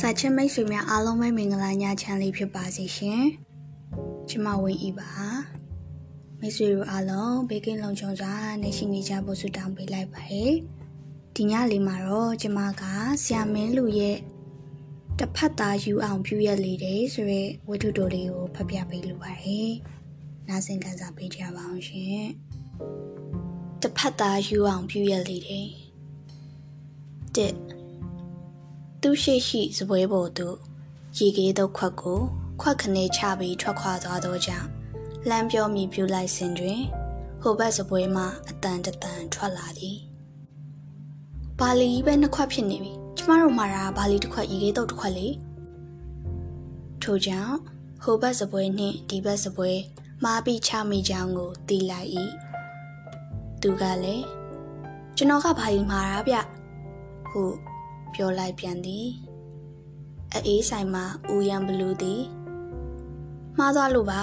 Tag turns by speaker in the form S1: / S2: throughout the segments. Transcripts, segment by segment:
S1: စာချစ်မိတ်ဆွေများအားလုံးပဲမင်္ဂလာညချမ်းလေးဖြစ်ပါစေရှင်။ကျမဝင်းဤပါ။မိတ်ဆွေတို့အားလုံးဘေးကင်းလုံခြုံစွာနေရှိနေကြဖို့ဆုတောင်းပေးလိုက်ပါတယ်။ဒီညလေးမှာတော့ကျမကဆရာမင်းလူရဲ့တစ်ဖက်သားယူအောင်ပြုရလေတယ်ဆိုရဲဝတ္ထုတော်လေးကိုဖတ်ပြပေးလိုပါတယ်။နားဆင်ခံစားပေးကြပါအောင်ရှင်။တစ်ဖက်သားယူအောင်ပြုရလေတယ်။တစ် သူရှိရှိစပွဲပေါ်သို့ရေကေးသောခွက်ကိုခွက်ခနေချပြီးထွက်ခွာသွားသောကြောင့်လမ်းပြောမြည်ပြူလိုက်စဉ်တွင်ဟိုဘက်စပွဲမှအတန်တတန်ထွက်လာသည်ဘာလီပဲနှစ်ခွက်ဖြစ်နေပြီကျမတို့မှာဘာလီတစ်ခွက်ရေကေးတော့တစ်ခွက်လေထို့ကြောင့်ဟိုဘက်စပွဲနှင့်ဒီဘက်စပွဲမှားပြီးချမိကြောင်းကိုသိလိုက်၏သူကလည်းကျွန်တော်ကဘာလီမှာတာဗျဟု ပြောလိုက်ပြန်သည်အေးဆိုင်မှာဦးရန်ဘလူးသည်မှားသွားလို့ပါ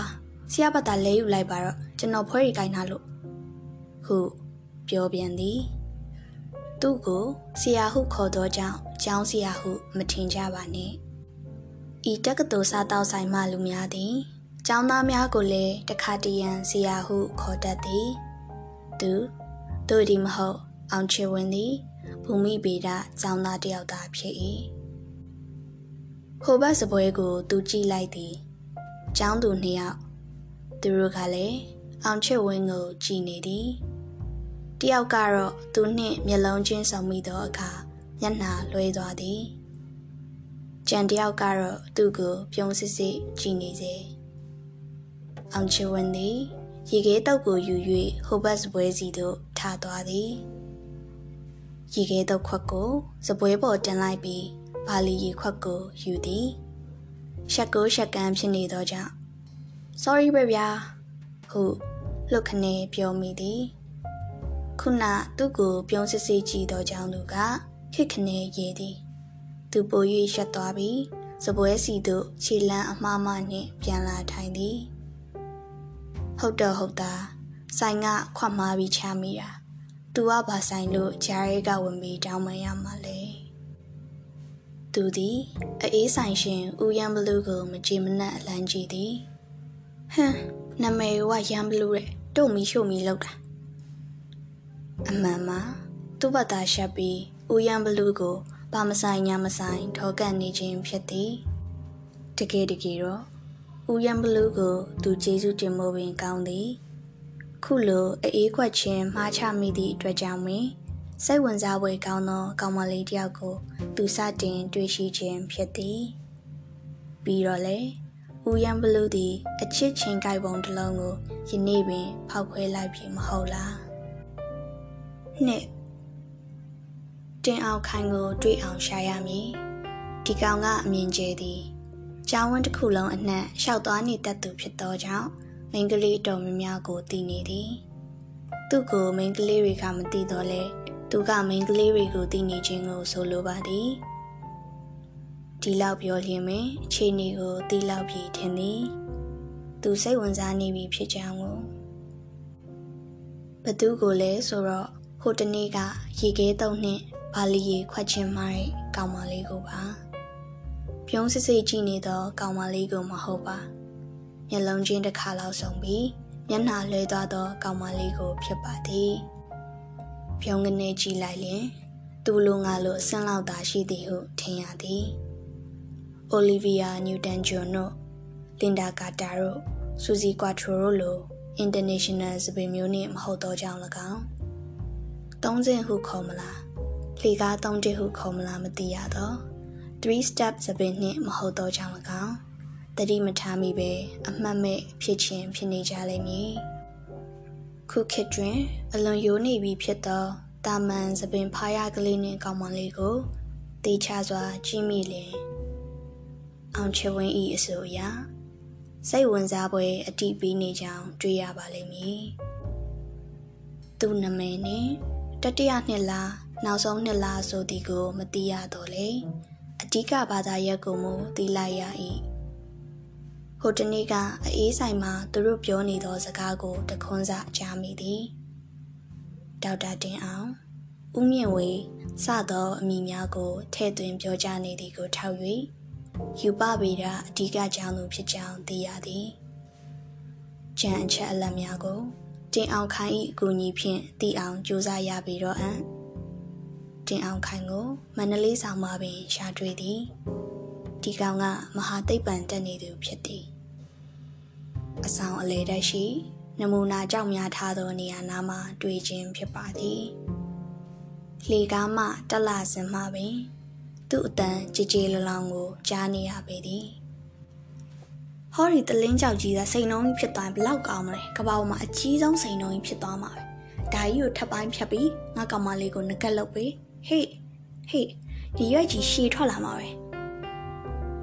S1: ဆရာဘတ်တာလဲယူလိုက်ပါတော့ကျွန်တော်ဖွဲရီကိုင်းထားလို့ဟုပြောပြန်သည်သူ့ကိုဆရာဟုခေါ်သောကြောင့်ကျောင်းဆရာဟုမထင်ကြပါနဲ့ဤတက္ကသိုလ်စားတောက်ဆိုင်မှလူများသည်ကျောင်းသားများကိုလည်းတခါတရံဆရာဟုခေါ်တတ်သည်သူတို့ဒီမဟုတ်အောင်ချေဝင်သည် ဘူမိဗေဒကျောင်းသားတယောက်သာဖြစ်၏ဟိုဘက်စပွဲကို သူကြည့်လိုက်သည်ကျောင်းသူနှစ်ယောက်သူတို့ကလည်းအောင်ချစ်ဝင်းကိုကြည်နေသည်တယောက်ကတော့သူနှင့်မျက်လုံးချင်းဆောင်မိသောအခါမျက်နှာလွှဲသွားသည်ကြံတယောက်ကတော့သူ့ကိုပြုံးစစ်စစ်ကြည်နေစေအောင်ချစ်ဝင်းသည်ရေခဲတောက်ကိုယူ၍ဟိုဘက်စပွဲစီသို့ထားသွားသည် ရေခဲတုပ်ခွက်ကိုစပွဲပေါ်တင်လိုက်ပြီးဘာလီရေခွက်ကိုယူသည်ရှက်ကိုရှက်ကန်းဖြစ်နေသောကြောင့် sorry ပဲဗျာဟုလှုပ်ခနေပြောမိသည်ခုနသူ့ကိုပြုံးစစ်စစ်ကြည့်သောကြောင့်သူကခစ်ခနေရေသည် သူပို၍ရှက်သွားပြီးစပွဲစီသို့ခြေလန်းအမှားမှနှင့်ပြန်လာထိုင်သည် ဟုတ်တော့ဟုတ်တာဆိုင်ကခွတ်မှားပြီးချမိတာ သူကဘာဆိုင်လို့ဂျာရဲကဝင်ပြီးတောင်းပန်ရမှာလဲသူသည်အေးဆိုင်ရှင်ဦးရန်ဘလူးကိုမကြည်မနှက်အလန်းကြည့်သည်ဟမ်နမေကရန်ဘလူးတဲ့တုံမီရှို့မီလောက်တာအမှန်မှာသူ့ဘတာရှက်ပြီးဦးရန်ဘလူးကိုဘာမဆိုင်ညာမဆိုင်ထောကန်နေခြင်းဖြစ်သည်တကယ်တကယ်တော့ဦးရန်ဘလူးကိုသူကျေးဇူးတင်မို့ပင်ကောင်းသည် ခုလိုအေးခွက်ချင်းမှားချမိသည့်အတွက်ကြောင့်ပင်စိတ်ဝင်စားဖွယ်ကောင်းသောကောင်မလေးတစ်ယောက်ကိုသူစတင်တွေ့ရှိခြင်းဖြစ်သည်ပြီးတော့လေဦးရန်ဘလူးသည်အချစ်ချင်းကြိုက်ပုံတစ်လုံးကိုယနေ့ပင် ဖောက်ခွဲလိုက်ပြီမဟုတ်လားနှစ်တင်အောင်ခိုင်ကိုတွေ့အောင်ရှာရမည်ဒီကောင်ကအမြင်ကျဲသည်ကျောင်းဝန်းတစ်ခုလုံးအနှံ့လျှောက်သွားနေတတ်သူဖြစ်သောကြောင့် မိန်းကလေးတော်များများကိုတည်နေသည်သူ့ကိုမိန်းကလေးတွေကမသိတော့လဲသူကမိန်းကလေးတွေကိုတည်နေခြင်းကိုဆိုလိုပါသည်ဒီလောက်ပြောလျင်ပင်အခြေအနေကိုသိလောက်ပြီထင်သည်သူစိတ်ဝင်စားနေပြီဖြစ်ကြောင်းကိုဘသူကိုလဲဆိုတော့ဟိုတနေ့ကရေခဲတုံနှင့်ဘာလီရေခွက်ချင်းမားတဲ့ကောင်မလေးကိုပါပြုံးစစ်စစ်ကြည့်နေတော့ကောင်မလေးကိုမဟုတ်ပါ မျက်လုံးချင်းတစ်ခါလောက်ဆုံပြီးမျက်နှာလွှဲသွားသောကောင်မလေးကို ဖြစ်ပါသည်ဖြုံကနေကြည့်လိုက်လျင် သူ့လိုငါလိုအဆင့်လောက်သာရှိသည်ဟုထင်ရသည်အိုလီဗီယာနျူတန်ဂျွန်တို့လင်ဒါကာတာတို့ဆူဇီကွာထရိုတို့လို international စပင်မျိုးနှင့်မဟုတ်သောကြောင့်၎င်းသုံးစင်ဟုခေါ်မလားလေကားသုံးတစ်ဟုခေါ်မလားမသိရသော3 step စပင်နှင့်မဟုတ်သောကြောင့်၎င်း တတိမထားမိပဲအမှတ်မဲ့ဖြစ်ခြင်းဖြစ်နေကြလိမ့်မည်ခုခေတ်တွင် အလွန်ယိုနေပြီဖြစ်သောတာမန်သပင်ဖားရကလေးနှင့်ကောင်းမလေးကိုတေချစွာကြည့်မိလင်အောင်ချဝင်းဤအဆိုအရစိတ်ဝင်စားပွဲအတိပေးနေကြောင်းတွေ့ရပါလိမ့်မည်သူ့နာမည်နှင့်တတိယနှစ်လားနောက်ဆုံးနှစ်လားဆိုသည်ကို မသိရတော့လေအဓိကဘာသာရပ်ကိုမူသိလိုက်ရ၏ ဟိုတနေ့ကအေးဆိုင်မှာသူတို့ပြောနေသောစကားကိုတခွန်းစကြားမိသည်ဒေါက်တာတင်အောင်ဦးမြင့်ဝေစသောအမိများကိုထဲ့သွင်းပြောကြားနေသည်ကိုထောက်၍ယူပဗေဒအဓိကကြောင့်သူဖြစ်ကြောင်းသိရသည်ကြံအချက်အလက်များကိုတင်အောင်ခိုင်၏အကူအညီဖြင့်တည်အောင်ကြိုးစားရပြီတော့အံ့တင်အောင်ခိုင်ကိုမန္တလေးဆောင်မှာပင်ရှာတွေ့သည်ဒီကောင်ကမဟာသိပ္ပံတက်နေသူဖြစ်သည် အဆောင်အလေတက်ရှိ နမူနာကြောင့်များထားသောနေရာနားမှာတွေ့ခြင်းဖြစ်ပါသည်လေကားမှတက်လာစင်မှပင် သူ့အတန်ကြည်ကြည်လလောင်ကိုကြားနေရပေသည်ဟောဒီတလင်းကြောက်ကြီးကစိန်နှုံးကြီးဖြစ်သွားရင်ဘလောက်ကောင်းမလဲကပောက်မှာအကြီးဆုံးစိန်နှုံးကြီးဖြစ်သွားမှာပဲဒါကြီးကိုထပ်ပိုင်းဖြတ်ပြီးငါကောင်မလေးကိုငကက်လုပ်ပေးဟေးဟေးဒီရွက်ကြီးရှည်ထွက်လာမှာပဲ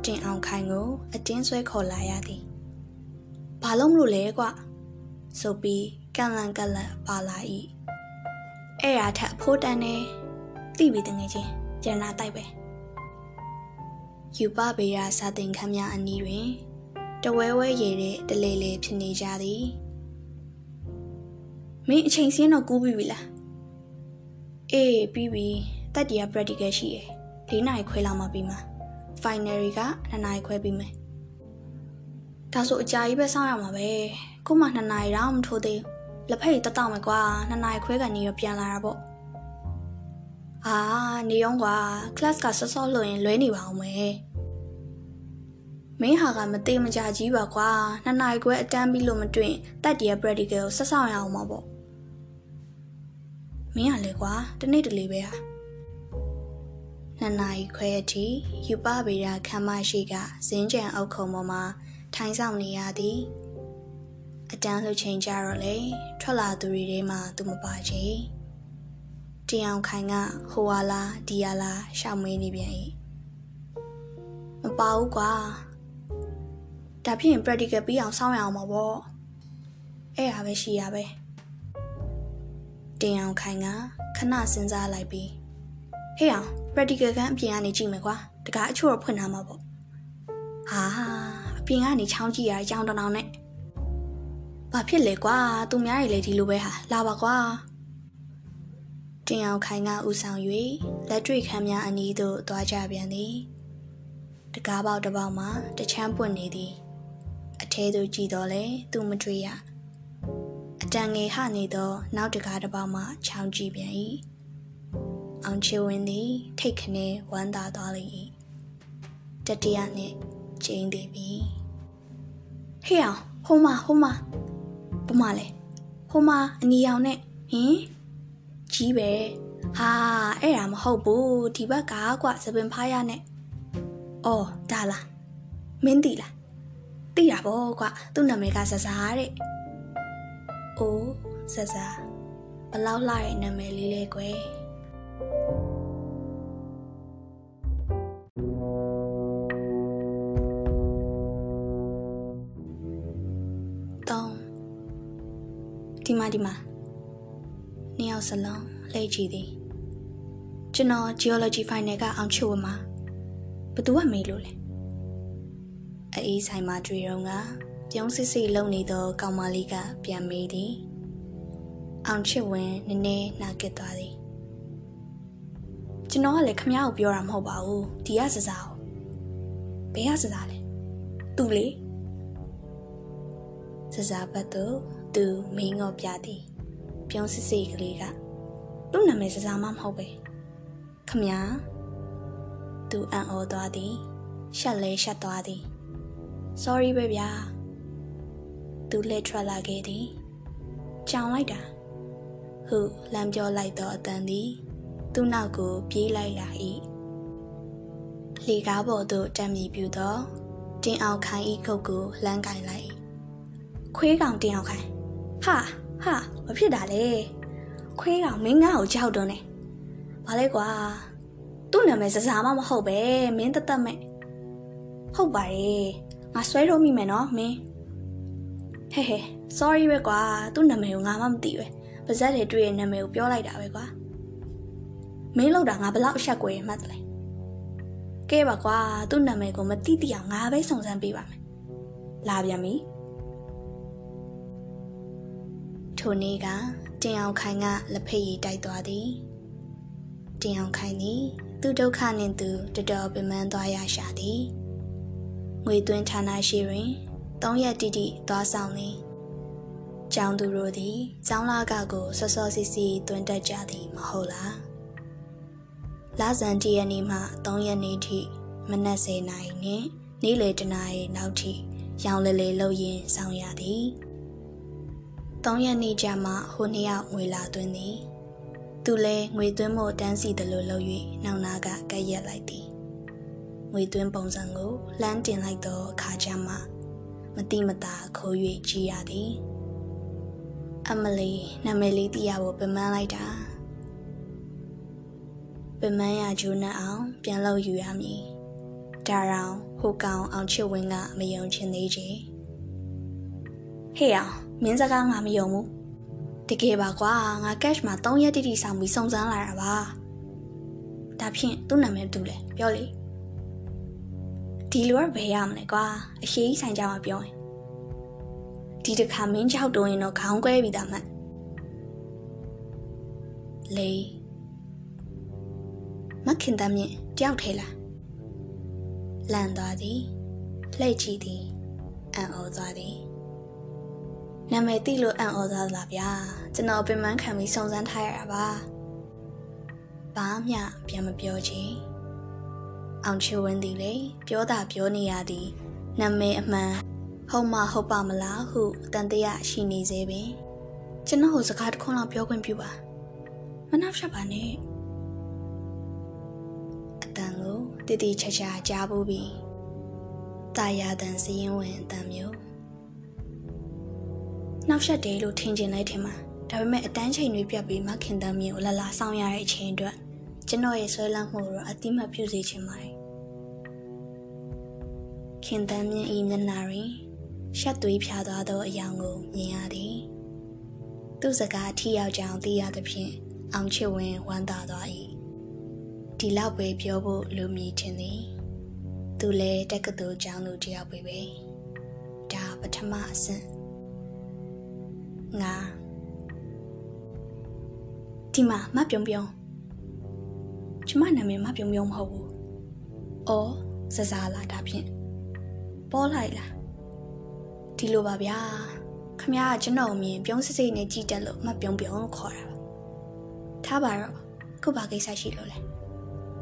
S1: တင်အောင်ခိုင်ကိုအတင်းဆွဲခေါ်လာရသည် ဘာလို့မလို့လဲကွဆိုပြီးကန်လန်ကလန်ပါလာ၏အဲ့ရထက်အဖိုးတန်းနေသိပြီတငယ်ချင်းကျန်လာတိုက်ပဲယူပပေရာစာသင်ခန်းများအနီးတွင်တဝဲဝဲရည်တဲ့တလေလေဖြစ်နေကြသည်မင်းအချိန်စင်းတော့ကူးပြီပြီလားအေးပြီးပြီတက်တီးက practical ရှိရယ်၄နိုင်ခွဲလောက်မှပြီးမှာ final က2နိုင်ခွဲပြီးမယ် ဒါဆိုအကြာကြီးပဲစောင့်ရမှာပဲခုမှ2နိုင်တော့မထိုးသေးဘူးလက်ဖက်ရည်တက်တော့မယ်ကွာ2နိုင်ခွဲကနေတော့ပြန်လာတာပေါ့အာနေရောကွာ class ကဆော့ဆော့လို့ရင်လွဲနေပါအောင်မယ်မင်းဟာကမသေးမကြကြီးပါကွာနှစ်နာရီခွဲအတန်းပြီးလို့မတွေ့တက်တရ practical ကိုဆက်ဆောင်ရအောင်ပါပေါ့မင်းကလေကွာတနေ့တလေပဲဟာနှစ်နာရီခွဲအထိယူပဗေဒခမ်းမရှိကဇင်းကြံအုပ်ခုံပေါ်မှာ ထိုင်ဆောင်နေရသည်အတန်းလှချိန်ကြတော့လေထွက်လာသူတွေထဲမှာသူမပါချေတင်အောင်ခိုင်ကဟိုဝါလာဒီယာလာရှောက်မေးနေပြန်၏မပါဘူးကွာဒါဖြစ်ရင် practical ပြီးအောင်စောင့်ရအောင်ပါဗောအဲ့ဟာပဲရှိရပဲတင်အောင်ခိုင်ကခဏစဉ်းစားလိုက်ပြီးဟေးအောင် practical ကအပြင်ကနေကြည့်မယ်ကွာတကားအချို့တော့ဖွင့်ထားမှာပေါ့ဟာအ ပြင်ကနေချောင်းကြည့်ရအကြောင်းတောင်နဲ့ဘာဖြစ်လဲကွာသူများတွေလည်းဒီလိုပဲဟာလာပါကွာတင်အောင်ခိုင်ကဥဆောင်၍လက်တွေ့ခမ်းများအနီးသို့သွားကြပြန်သည်တကားပေါက်တစ်ပေါက်မှာတချမ်းပွင့်နေသည်အထဲသို့ကြည့်တော့လေသူမတွေ့ရအတန်ငယ်ဟနေသောနောက်တကားတစ်ပေါက်မှချောင်းကြည့်ပြန်၏အောင်ချေဝင်းသည်ထိတ်ခနဲဝမ်းသာသွားလေ၏တတိယနှင့်ကျင်းသေးပြီ ဟေ့အောင်ဟိုမဟိုမဘမလဲဟိုမအနီအောင်နဲ့ဟင်ကြီးပဲဟာအဲ့ဒါမဟုတ်ဘူးဒီဘက်ကကွစပင်ဖားရနဲ့အော်ဒါလားမင်းတီလားသိတာပေါ့ကွသူ့နာမည်ကဆဆာတဲ့အိုးဆဆာဘလောက်လှတဲ့နာမည်လေးလဲကွယ် ဒီမှာဒီမှာနှစ်ယောက်စလုံးလှည့်ကြည့်သည်ကျွန်တော် geology final ကအောင်ချို့မှာဘသူကမေးလို့လဲအေးဆိုင်မှာတွေ့တော့ကပြုံးစစ်စစ်လုံနေသောကောင်မလေးကပြန်မေးသည်အောင်ချစ်ဝင်နည်းနည်းနာကစ်သွားသည်ကျွန်တော်ကလည်းခမ ्या ကိုပြောတာမဟုတ်ပါဘူးဒီကစစားကိုဘယ်ကစစားလဲသူလေစစားဘတ်တို့ သူမင်းငေါ်ပြသည်ပြုံးစစ်စစ်ကလေးကသူ့နာမည်စစားမမဟုတ်ပဲခမ ्या သူအံ့ဩသွားသည်ရှက်လဲရှက်သွားသည် sorry ပဲဗျာသူလက်ထွက်လာခဲ့သည်ကြောင်လိုက်တာဟုလမ်းပြောလိုက်သောအတန်သည် သူ့နောက်ကိုပြေးလိုက်လာ၏လေကားပေါ်သို့တံမြည်ပြူသောတင်အောင်ခိုင်ဤခုတ်ကိုလမ်းကင်လိုက်ခွေးကောင်တင်အောင်ခိုင် ဟာဟာမဖြစ်တာလေခွေးကောင်မင်းငါ့ကိုကြောက်တော့နေဘာလဲကွာသူ့နာမည်စစားမှမဟုတ်ပဲမင်းတသက်မဲ့ဟုတ်ပါရဲ့ငါဆွဲတော့မိမယ်နော်မင်းဟဲဟဲ sorry ပဲကွာသူ့နာမည်ကိုငါမှမသိပဲပါဇက်တွေတွေ့ရဲ့နာမည်ကိုပြောလိုက်တာပဲကွာမင်းလောက်တာငါဘလောက်အဆက်ကွယ်မှတ်တယ်လဲကဲပါကွာသူ့နာမည်ကိုမသိသိအောင်ငါပဲစုံစမ်းပေးပါမယ်လာပြန်ပြီ ထိုနေ့ကတင်အောင်ခိုင်ကလက်ဖက်ရည်တိုက်သွားသည်တင်အောင်ခိုင်းသည် သူဒုက္ခနှင့်သူတတော်ပင်ပန်းသွားရရှာသည်ငွေသွင်းဌာနရှိတွင်၃ရက်တိတိသွားဆောင်သည်ကျောင်းသူတို့သည်ကျောင်းလာကကိုစောစောစီစီတွင်တက်ကြသည်မဟုတ်လားလဇန်တရနေ့မှ3ရက်နေ့ထိမနက်10:00နာရီနှင့်နေ့လယ်တနာရီနောက်ထိရောင်လေလေလှုပ်ရင်းဆောင်ရသည် 3ရက်နေ့ကျမှဟိုနှစ်ယောက်ငွေလာသွင်းသည်သူလည်းငွေသွင်းဖို့တန်းစီတယ်လို့လုပ်၍နှောင်နာကကက်ရက်လိုက်သည်ငွေသွင်းပုံစံကိုလှမ်းတင်လိုက်သောအခါကျမှမတိမတာခိုး၍ကြည်ရသည်အမလီနာမည်လေးသိရဖို့ပမန်းလိုက်တာပမန်းရဂျိုးနတ်အောင် ပြန်လို့ယူရမည်ဒါရောင်ဟိုကောင်အောင်ချစ်ဝင်းကမယုံချင်သေးချေဟေ့အောင် မင်းစကားငါမယုံဘူးတကယ်ပါကွာငါ cash မှာ3ရက်တိတိဆောင်ပြီးစုံစမ်းလာတာပါဒါဖြင့်သူ့နာမည်တူလဲပြောလေဒီလိုကဘယ်ရမလဲကွာအရှိကြီးဆိုင်ကြမှာပြောရင်ဒီတစ်ခါမင်းကြောက်တုံးရင်တော့ခေါင်းကွဲပြီသားမှတ်လေမခင်တမ်းမြင့်တယောက်ထဲလားလန့်သွားသည်လှည့်ကြည့်သည်အံ့ဩသွားသည် နာမည်သိလို့အံ့ဩသွားလားဗျာကျွန်တော်ပင်ပန်းခံပြီးစုံစမ်းထားရတာပါဘာမှပြန်မပြောချင်အောင်ချဝင်းသည်လေပြောတာပြောနေရသည်နာမည်အမှန်ဟုတ်မဟုတ်ပါမလားဟုတန်တရားရှိနေသေးပင်ကျွန်တော်ဟိုစကားတစ်ခုလောက်ပြောခွင့်ပြုပါမနှောက်ရှက်ပါနဲ့အတန်ကိုတည်တည်ချာချာကြားဖို့ပြီးတာယာတန်စည်ရင်ဝင်အတန်မျိုး နှောက်ရှက်တယ်လို့ထင်ကျင်လိုက်ထင်မှာဒါပေမဲ့အတန်းချိန်တွေပြတ်ပြီးမခင်တမ်းမျိုးလလာဆောင်ရတဲ့အချိန်အတွက်ကျွန်တော်ရဲ့ဆွဲလန်းမှုကိုအတိမတ်ပြုစေချင်ပါတယ်ခင်တမ်းမြင့်ဤမျက်နှာတွင်ရှက်သွေးဖြာသွားသောအယောင်ကိုမြင်ရသည်သူ့စကားထိရောက်ကြောင်သိရသဖြင့်အောင်ချစ်ဝင်ဝမ်းသာသွား၏ဒီလောက်ပဲပြောဖို့လူမြည်ခြင်းသည်သူလည်းတက္ကသိုလ်ကျောင်းသူတယောက်ပဲပဲဒါပထမအဆင့် ငါဒီမှာမပြုံပြုံကျမနာမည်မပြုံပြုံမဟုတ်ဘူး။အော်စစားလာတာဖြင့်ပေါ်လိုက်လားဒီလိုပါဗျာခမရကကျွန်တော်အမြင်ပြုံးစစ်စိတ်နဲ့ကြည်တက်လို့မပြုံပြုံလို့ခေါ်တာပါထားပါတော့ခုဘာကိစ္စရှိလို့လဲ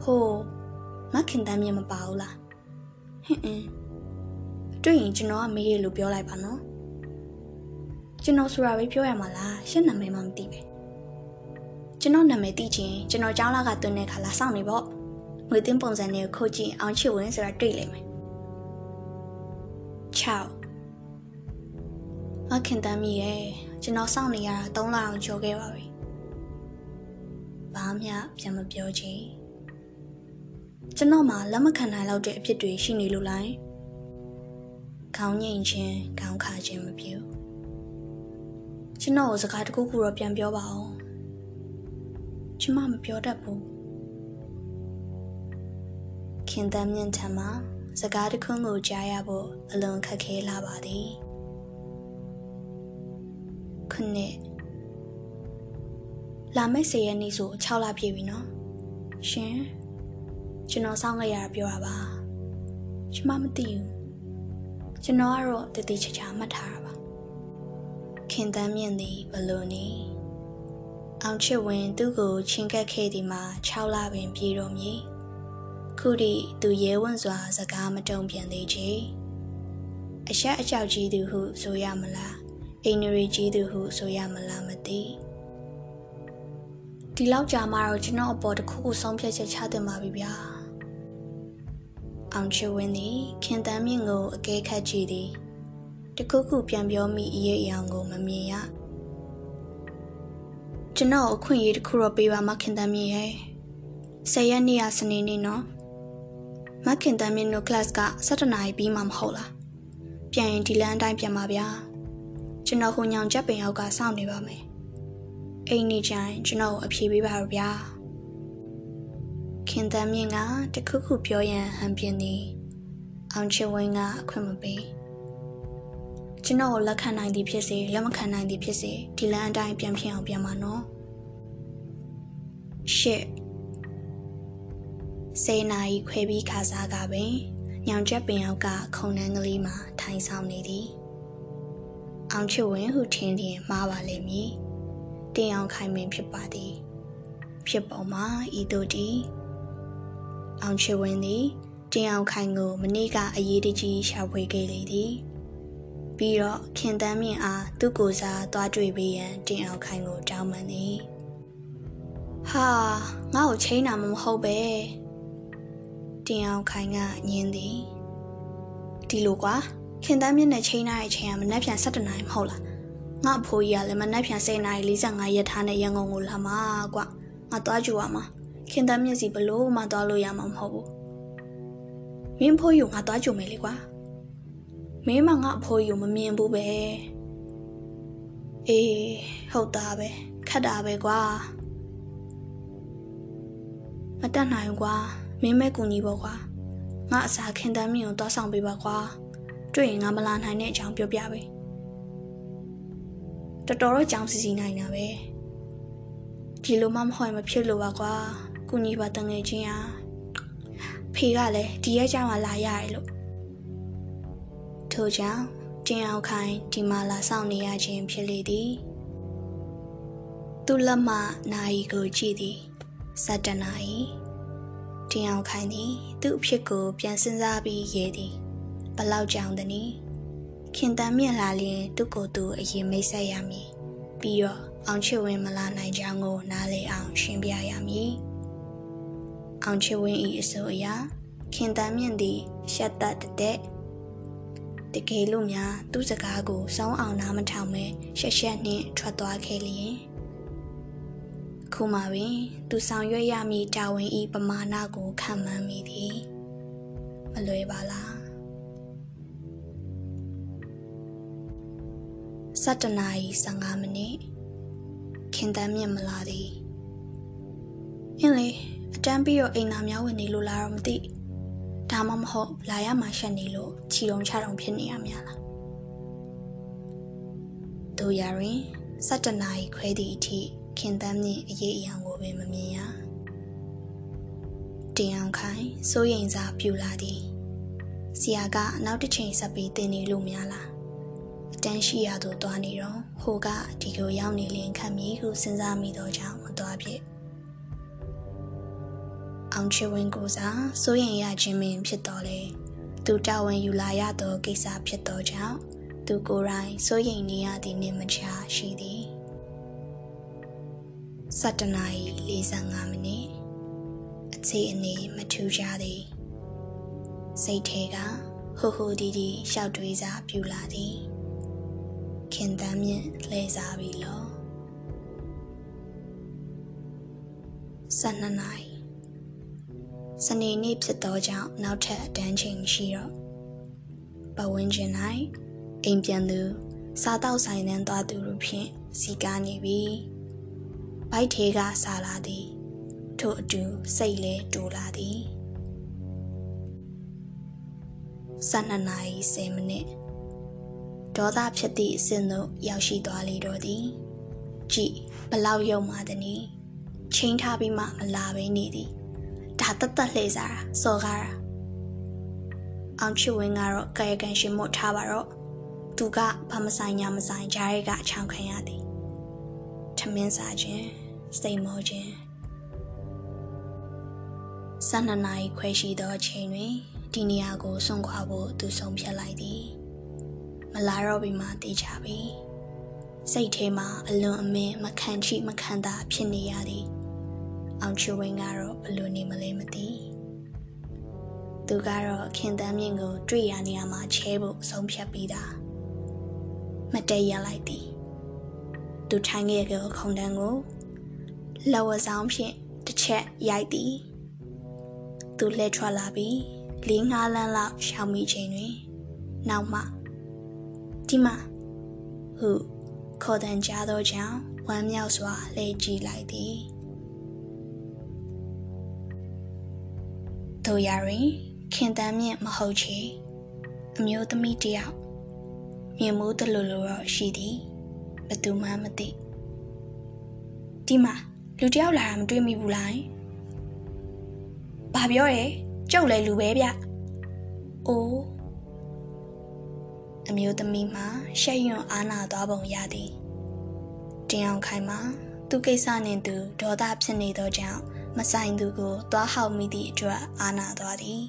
S1: ဟိုမခင်တမ်းမြင်မပါဘူးလားဟင်းအင်းတွေ့ရင်ကျွန်တော်ကမေးရလို့ပြောလိုက်ပါနော် ကျွန်တော်ဆိုတာပဲပြောရမှာလားရှင်းနာမည်မှမသိပဲကျွန်တော်နာမည်သိချင်ကျွန်တော်ကျောင်းလာကတွင်းတဲ့ခါလာစောင့်နေပေါ့ငွေတင်းပုံစံတွေကိုခုတ်ကြည့်အောင်ချစ်ဝင်ဆိုတာတွေ့လိမ့်မယ်6မခင်တမ်းမိရဲ့ကျွန်တော်စောင့်နေရတာ3လအောင်ကျော်ခဲ့ပါပြီဘာမှပြန်မပြောချင်ကျွန်တော်မှလက်မခံနိုင်တော့တဲ့အဖြစ်တွေရှိနေလို့လားခေါင်းငိန်ခြင်းခေါင်းခါခြင်းမပြု ကျွန်တော်ကိုစကားတခုခုတော့ပြန်ပြောပါအောင်ကျမမပြောတတ်ဘူးခင်တမ်းမြင့်ထံမှာစကားတခွန်းကိုကြားရဖို့အလွန်ခက်ခဲလာပါသည်ခုနှစ်လာမယ့်၁၀ရက်နေ့ဆို6လပြည့်ပြီနော်ရှင်ကျွန်တော်စောင့်ခဲ့ရတာပြောတာပါကျမမသိဘူးကျွန်တော်ကတော့တတိချာချာမှတ်ထားတာပါ ခင်တမ်းမြင့်သည်ဘလို့နေအောင်ချစ်ဝင်သူ့ကိုချင်းကပ်ခဲ့သည်မှာ6လပင်ပြည့်တော်မူခုထိသူရဲဝံ့စွာစကားမတုံ့ပြန်သေးချေအဆက်အကြောက်ကြီးသူဟုဆိုရမလားအိမ်နရီကြီးသူဟုဆိုရမလားမသိဒီလောက်ကြာမှတော့ကျွန်တော်အပေါ်တစ်ခုခုဆုံးဖြတ်ချက်ချတင်ပါပြီဗျာအောင်ချဝင်းသည်ခင်တမ်းမြင့်ကိုအကဲခတ်ကြည့်သည် တခုခုပြန်ပြောမိအရေးအယောင်ကိုမမြင်ရကျွန်တော်အခွင့်အရေးတစ်ခုတော့ပေးပါမခင်တမ်းမြင့်ရဲ့ဆယ်ရက်နေ့ကစနေနေ့နော်မခင်တမ်းမြင့်တို့ class က7နာရီပြီးမှမဟုတ်လားပြန်ရင်ဒီလမ်းအတိုင်းပြန်ပါဗျာကျွန်တော်ဟိုညောင်ချက်ပင်အောက်ကစောင့်နေပါမယ်အိမ်နေကြရင်ကျွန်တော်အဖြေပေးပါတော့ဗျာခင်တမ်းမြင့်ကတခုခုပြောရန်ဟန်ပြင်းသည်အောင်ချဝင်းကအခွင့်မပေး ကျွန်တော်ကိုလက်ခံနိုင်သည်ဖြစ်စေလက်မခံနိုင်သည်ဖြစ်စေဒီလမ်းအတိုင်းပြန်ဖြစ်အောင်ပြန်ပါနော်ရှစ်ဆယ်နာရီခွဲပြီးခါစားကပင်ညောင်ချက်ပင်အောက်ကခုံနှန်းကလေးမှာထိုင်ဆောင်နေသည်အောင်ချစ်ဝင်ဟုထင်လျင်မှားပါလိမ့်မည်တင်အောင်ခိုင်မင်ဖြစ်ပါသည် ဖြစ်ပုံမှာဤတို့သည်အောင်ချစ်ဝင်သည်တင်အောင်ခိုင်ကိုမနေ့ကအရေးတကြီးရှာဖွေခဲ့လေသည် ပြီးတော့ခင်တန်းမြင့်အားသူ့ကိုယ်စားသွားတွေ့ပေးရန်တင်အောင်ခိုင်ကိုတောင်းပန်သည်ဟာငါ့ကိုချိန်တာမမဟုတ်ပဲတင်အောင်ခိုင်ကညင်းသည်ဒီလိုကွာခင်တန်းမြင့်နဲ့ချိန်ထားတဲ့အချိန်ကမနက်ဖြန်7နာရီမဟုတ်လားငါအဖိုးကြီးကလည်းမနက်ဖြန်10နာရီ45ရက်ထားနဲ့ရန်ကုန်ကိုလာမှာကွာငါသွားကြည့်ရမှာခင်တန်းမြင့်စီဘလို့မှသွားလို့ရမှာမဟုတ်ဘူးမင်းဖိုးယူငါသွားကြည့်မယ်လေကွာ မင်းမငါအဖိုးယူမမြင်ဘူးပဲအေးဟုတ်တာပဲခက်တာပဲကွာမတတ်နိုင်ကွာမင်းမဲကူညီပေါ့ကွာငါအစာခင်တမ်းမြင့်ကိုသွားဆောင်ပေးပါကွာတွေ့ရင်ငါမလာနိုင်တဲ့အကြောင်းပြောပြပဲတော်တော်တော့ကြောင်စီစီနိုင်တာပဲဒီလိုမှမဟုတ်မဖြစ်လို့ပါကွာကူညီပါတငယ်ချင်းอ่ะဖေကလည်းဒီရဲ့ကြောင်ကလာရတယ်လို့ ထို့ကြောင့်တင်အောင်ခိုင်ဒီမှာလာဆောင်နေရခြင်းဖြစ်လေသည်သူ့လက်မှနိုင်ကိုကြည့်သည်စတနာဤတင်အောင်ခိုင်သည် သူ့အဖြစ်ကို ပြန်စဉ်းစားပြီးရေးသည်ဘလောက်ကြောင်သနည်းခင်တမ်းမြင့်လာလျင်သူ့ကိုယ်သူအရင်မိတ်ဆက်ရမည်ပြီးတော့အောင်ချစ်ဝင်းမလာနိုင်ကြောင်းကို နားလည်အောင် ရှင်းပြရမည်အောင်ချစ်ဝင်းဤအဆိုအရခင်တမ်းမြင့်သည်ရှက်တတ်တဲ့ တကယ်လို့များသူ့စကားကိုစောင်းအောင်နားမထောင်မဲရှက်ရှက်နှင့်ထွက်သွားခဲ့လျင်ခုမှပင်သူဆောင်ရွက်ရမည့်တာဝန်ဤပမာဏကိုခံမှန်းမိသည်မလွယ်ပါလား7နာရီ15မိနစ်ခင်တမ်းမြင့်မလာသည်အင်းလေအတန်းပြီးတော့အိမ်သာများဝင်နေလို့လားတော့မသိ ဒါမှမဟုတ်လာရမှရှက်နေလို့ခြီတုံချတုံဖြစ်နေရများလားတို့ရရင်7နာရီခွဲသည့်အထိခင်တမ်းမြင့်အရေးအယံကိုပင်မမြင်ရတင်အောင်ခိုင်စိုးရိမ်စာပြူလာသည်ဆရာကနောက်တစ်ချိန်ဆက်ပြီးတင်နေလို့များလားအတန်းရှိရသို့သွားနေတော့ဟိုကဒီကိုရောက်နေလင်ခံမည်ဟုစဉ်းစားမိသောကြောင့်မသွားဖြစ် အောင်ချဝင်းကိုစားစိုးရင်ရခြင်းပင်ဖြစ်တော်လေသူတာဝန်ယူလာရသောကိစ္စဖြစ်သောကြောင့်သူကိုယ်တိုင်စိုးရင်နေရသည်နှင့်မချရှိသည်7နာရီ45မိနစ်အခြေအနေမထူးခြားသည်စိတ်ထဲကဟိုဟိုဒီဒီရှောက်တွေးစာပြူလာသည်ခင်တမ်းမြင့်လဲစားပြီလော12နာရီ စနေနေ့ဖြစ်သောကြောင့်နောက်ထပ်အတန်းချိန်မရှိတော့ပဝင်းကျင်၌အိမ်ပြန်သူစားတောက်ဆိုင်နှန်းသွားသူတို့ဖြင့်စီကားနေပြီဘိုက်ထဲကစားလာသည်ထို့အတူစိတ်လဲတူလာသည်12နာရီ10မိနစ်ဒေါသဖြစ်သည့်အဆင့်သို့ရောက်ရှိသွားလေတော့သည်ကြည်ဘလောက်ယုံမှသနည်းချိန်ထားပြီးမှမလာဘဲနေသည် ဒါတတ်တတ်လှည့်စားတာစော်ကားတာအောင်ချစ်ဝင်းကတော့ကာယကံရှင်မို့ထားပါတော့သူကဘာမဆိုင်ညာမဆိုင်ဂျားရဲကအချောင်ခံရသည်ထမင်းစားခြင်းစိတ်မောခြင်းဆန္ဒနာရီခွဲရှိသောအချိန်တွင်ဒီနေရာကိုဆွန့်ခွာဖို့သူဆုံးဖြတ်လိုက်သည် မလာတော့ပြီမှတေးချပြီစိတ်ထဲမှာအလွန်အမင်းမခံချိမခံတာဖြစ်နေရသည် အောင်ချဝင်းကတော့ဘလို့နေမလဲမသိသူကတော့ခင်တမ်းမြင့်ကို တွေ့ရနေရမှာချဲဖို့ဆုံးဖြတ်ပြီးသားမတည့်ရလိုက်သည်သူထိုင်ခဲ့တဲ့ခုံတန်းကိုလောဝဆောင်ဖြင့်တစ်ချက်ရိုက်သည်သူလှည့်ထွက်လာပြီးလေးငါးလန်းလောက်ရှောင်မိချိန်တွင် နောက်မှဒီမှာဟုခေါ်တန်ကြားသောကြောင့်ဝမ်းမြောက်စွာလှည့်ကြည့်လိုက်သည် တို့ရရင် ခင်တမ်းမြင့်မဟုတ်ချေအမျိုးသမီးတယောက်မြင်မှုတလူလိုတော့ရှိသည်ဘသူမှမသိဒီမှာလူတယောက်လာတာမတွေ့မိဘူးလားဘာဘာပြောရဲကျုပ်လည်းလူပဲဗျအိုးအမျိုးသမီးမှာရှက်ရွံ့အာနာသွားပုံရသည်တင်အောင်ခိုင်မှာသူကိစ္စနှင့်သူဒေါသဖြစ်နေသောကြောင့် မဆိုင်သူကိုသွားဟောက်မိသည့်အတွက်အာနာသွားသည်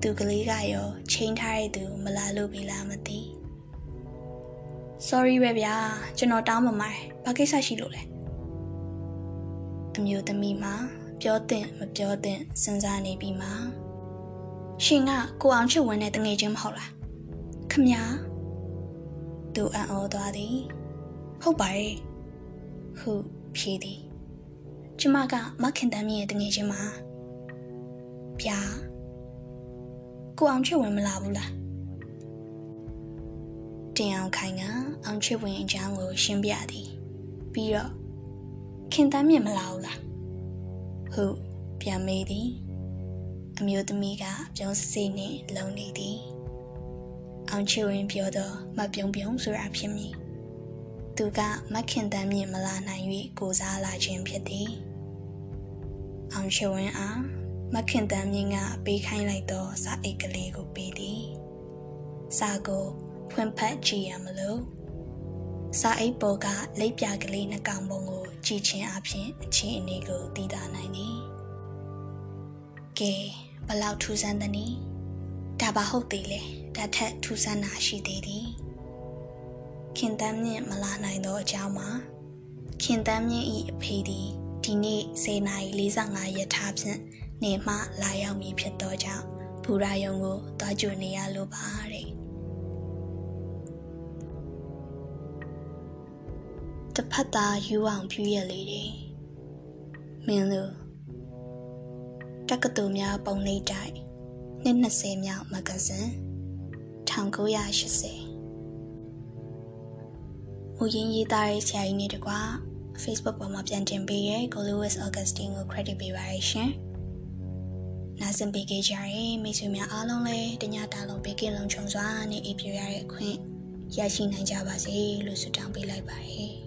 S1: သူကလေးကရောချိန်ထားတဲ့သူမလာလို့ပြီလားမသိ sorry ပဲဗျာကျွန်တော်တောင်းပန်ပါတယ်ဘာကိစ္စရှိလို့လဲအမျိုးသမီးမှာပြောတဲ့မပြောတဲ့စဉ်းစားနေပြီးမှရှင်ကကိုအောင်ချစ်ဝင်တဲ့တငယ်ချင်းမဟုတ်လားခမညာသူအံ့ဩသွားသည်ဟုတ်ပါရဲ့ဟုဖြေသည် ကျမကမခင်တမ်းမြင့်ရဲ့တငယ်ချင်းမှာဗျာကိုအောင်ချစ်ဝင်မလာဘူးလားတင်အောင်ခိုင်ကအောင်ချစ်ဝင်အကြောင်းကိုရှင်းပြသည်ပြီးတော့ခင်တမ်းမြင့်မလာဘူးလားဟုတ်ပြန်မေးသည်အမျိုးသမီးကပြုံးစစိနှင့်လုံနေသည်အောင်ချစ်ဝင်ပြောတော့မပြုံပြုံဆိုတာဖြစ်မည်သူကမခင်တမ်းမြင့်မလာနိုင်၍ကိုစားလာခြင်းဖြစ်သည် အောင်ချစ်ဝင်အားမခင်တမ်းမြင့်ကပေးခိုင်းလိုက်သောစာအိတ်ကလေးကိုပေးသည်စာကိုဖွင့်ဖတ်ကြည့်ရမလို့စာအိတ်ပေါ်ကလိပ်ပြကလေးနှကောင်ပုံကိုကြည့်ခြင်းအပြင်အခြေအနေကိုသိတာနိုင်သည်ကဲဘလောက်ထူးဆန်းသနည်းဒါပါဟုတ်သေးလေဒါထက်ထူးဆန်းတာရှိသေးသည်ခင်တမ်းမြင့်မလာနိုင်သောအကြောင်းမှာခင်တမ်းမြင့်ဤအဖေသည် ဒီနေ့09:45ရက်ထားဖြင့်နေမှလာရောက်မည်ဖြစ်သောကြောင့်ဘူရာယုံကိုတွားကြွနေရလိုပါတဲ့တဖက်သားယူအောင်ဖြူရလေတယ်မင်းတို့တက္ကသိုလ်များပုံလေးတိုက်နှစ်20မြောက်မဂ္ဂဇင်း1980မူရင်းရေးသားရေးဆရာကြီးနဲ့တကွာ Facebook ပေါ်မှာပြန်တင်ပေးရဲ Golowis Augustine ကို credit ပေးပါရရှင်။နားဆင်ပေးကြရတဲ့မိတ်ဆွေများအားလုံးလည်းတညတာလုံးပေးကင်းလုံးချုံစွာနဲ့အေးပြရတဲ့အခွင့်ရရှိနိုင်ကြပါစေလို့ဆုတောင်းပေးလိုက်ပါရစေ။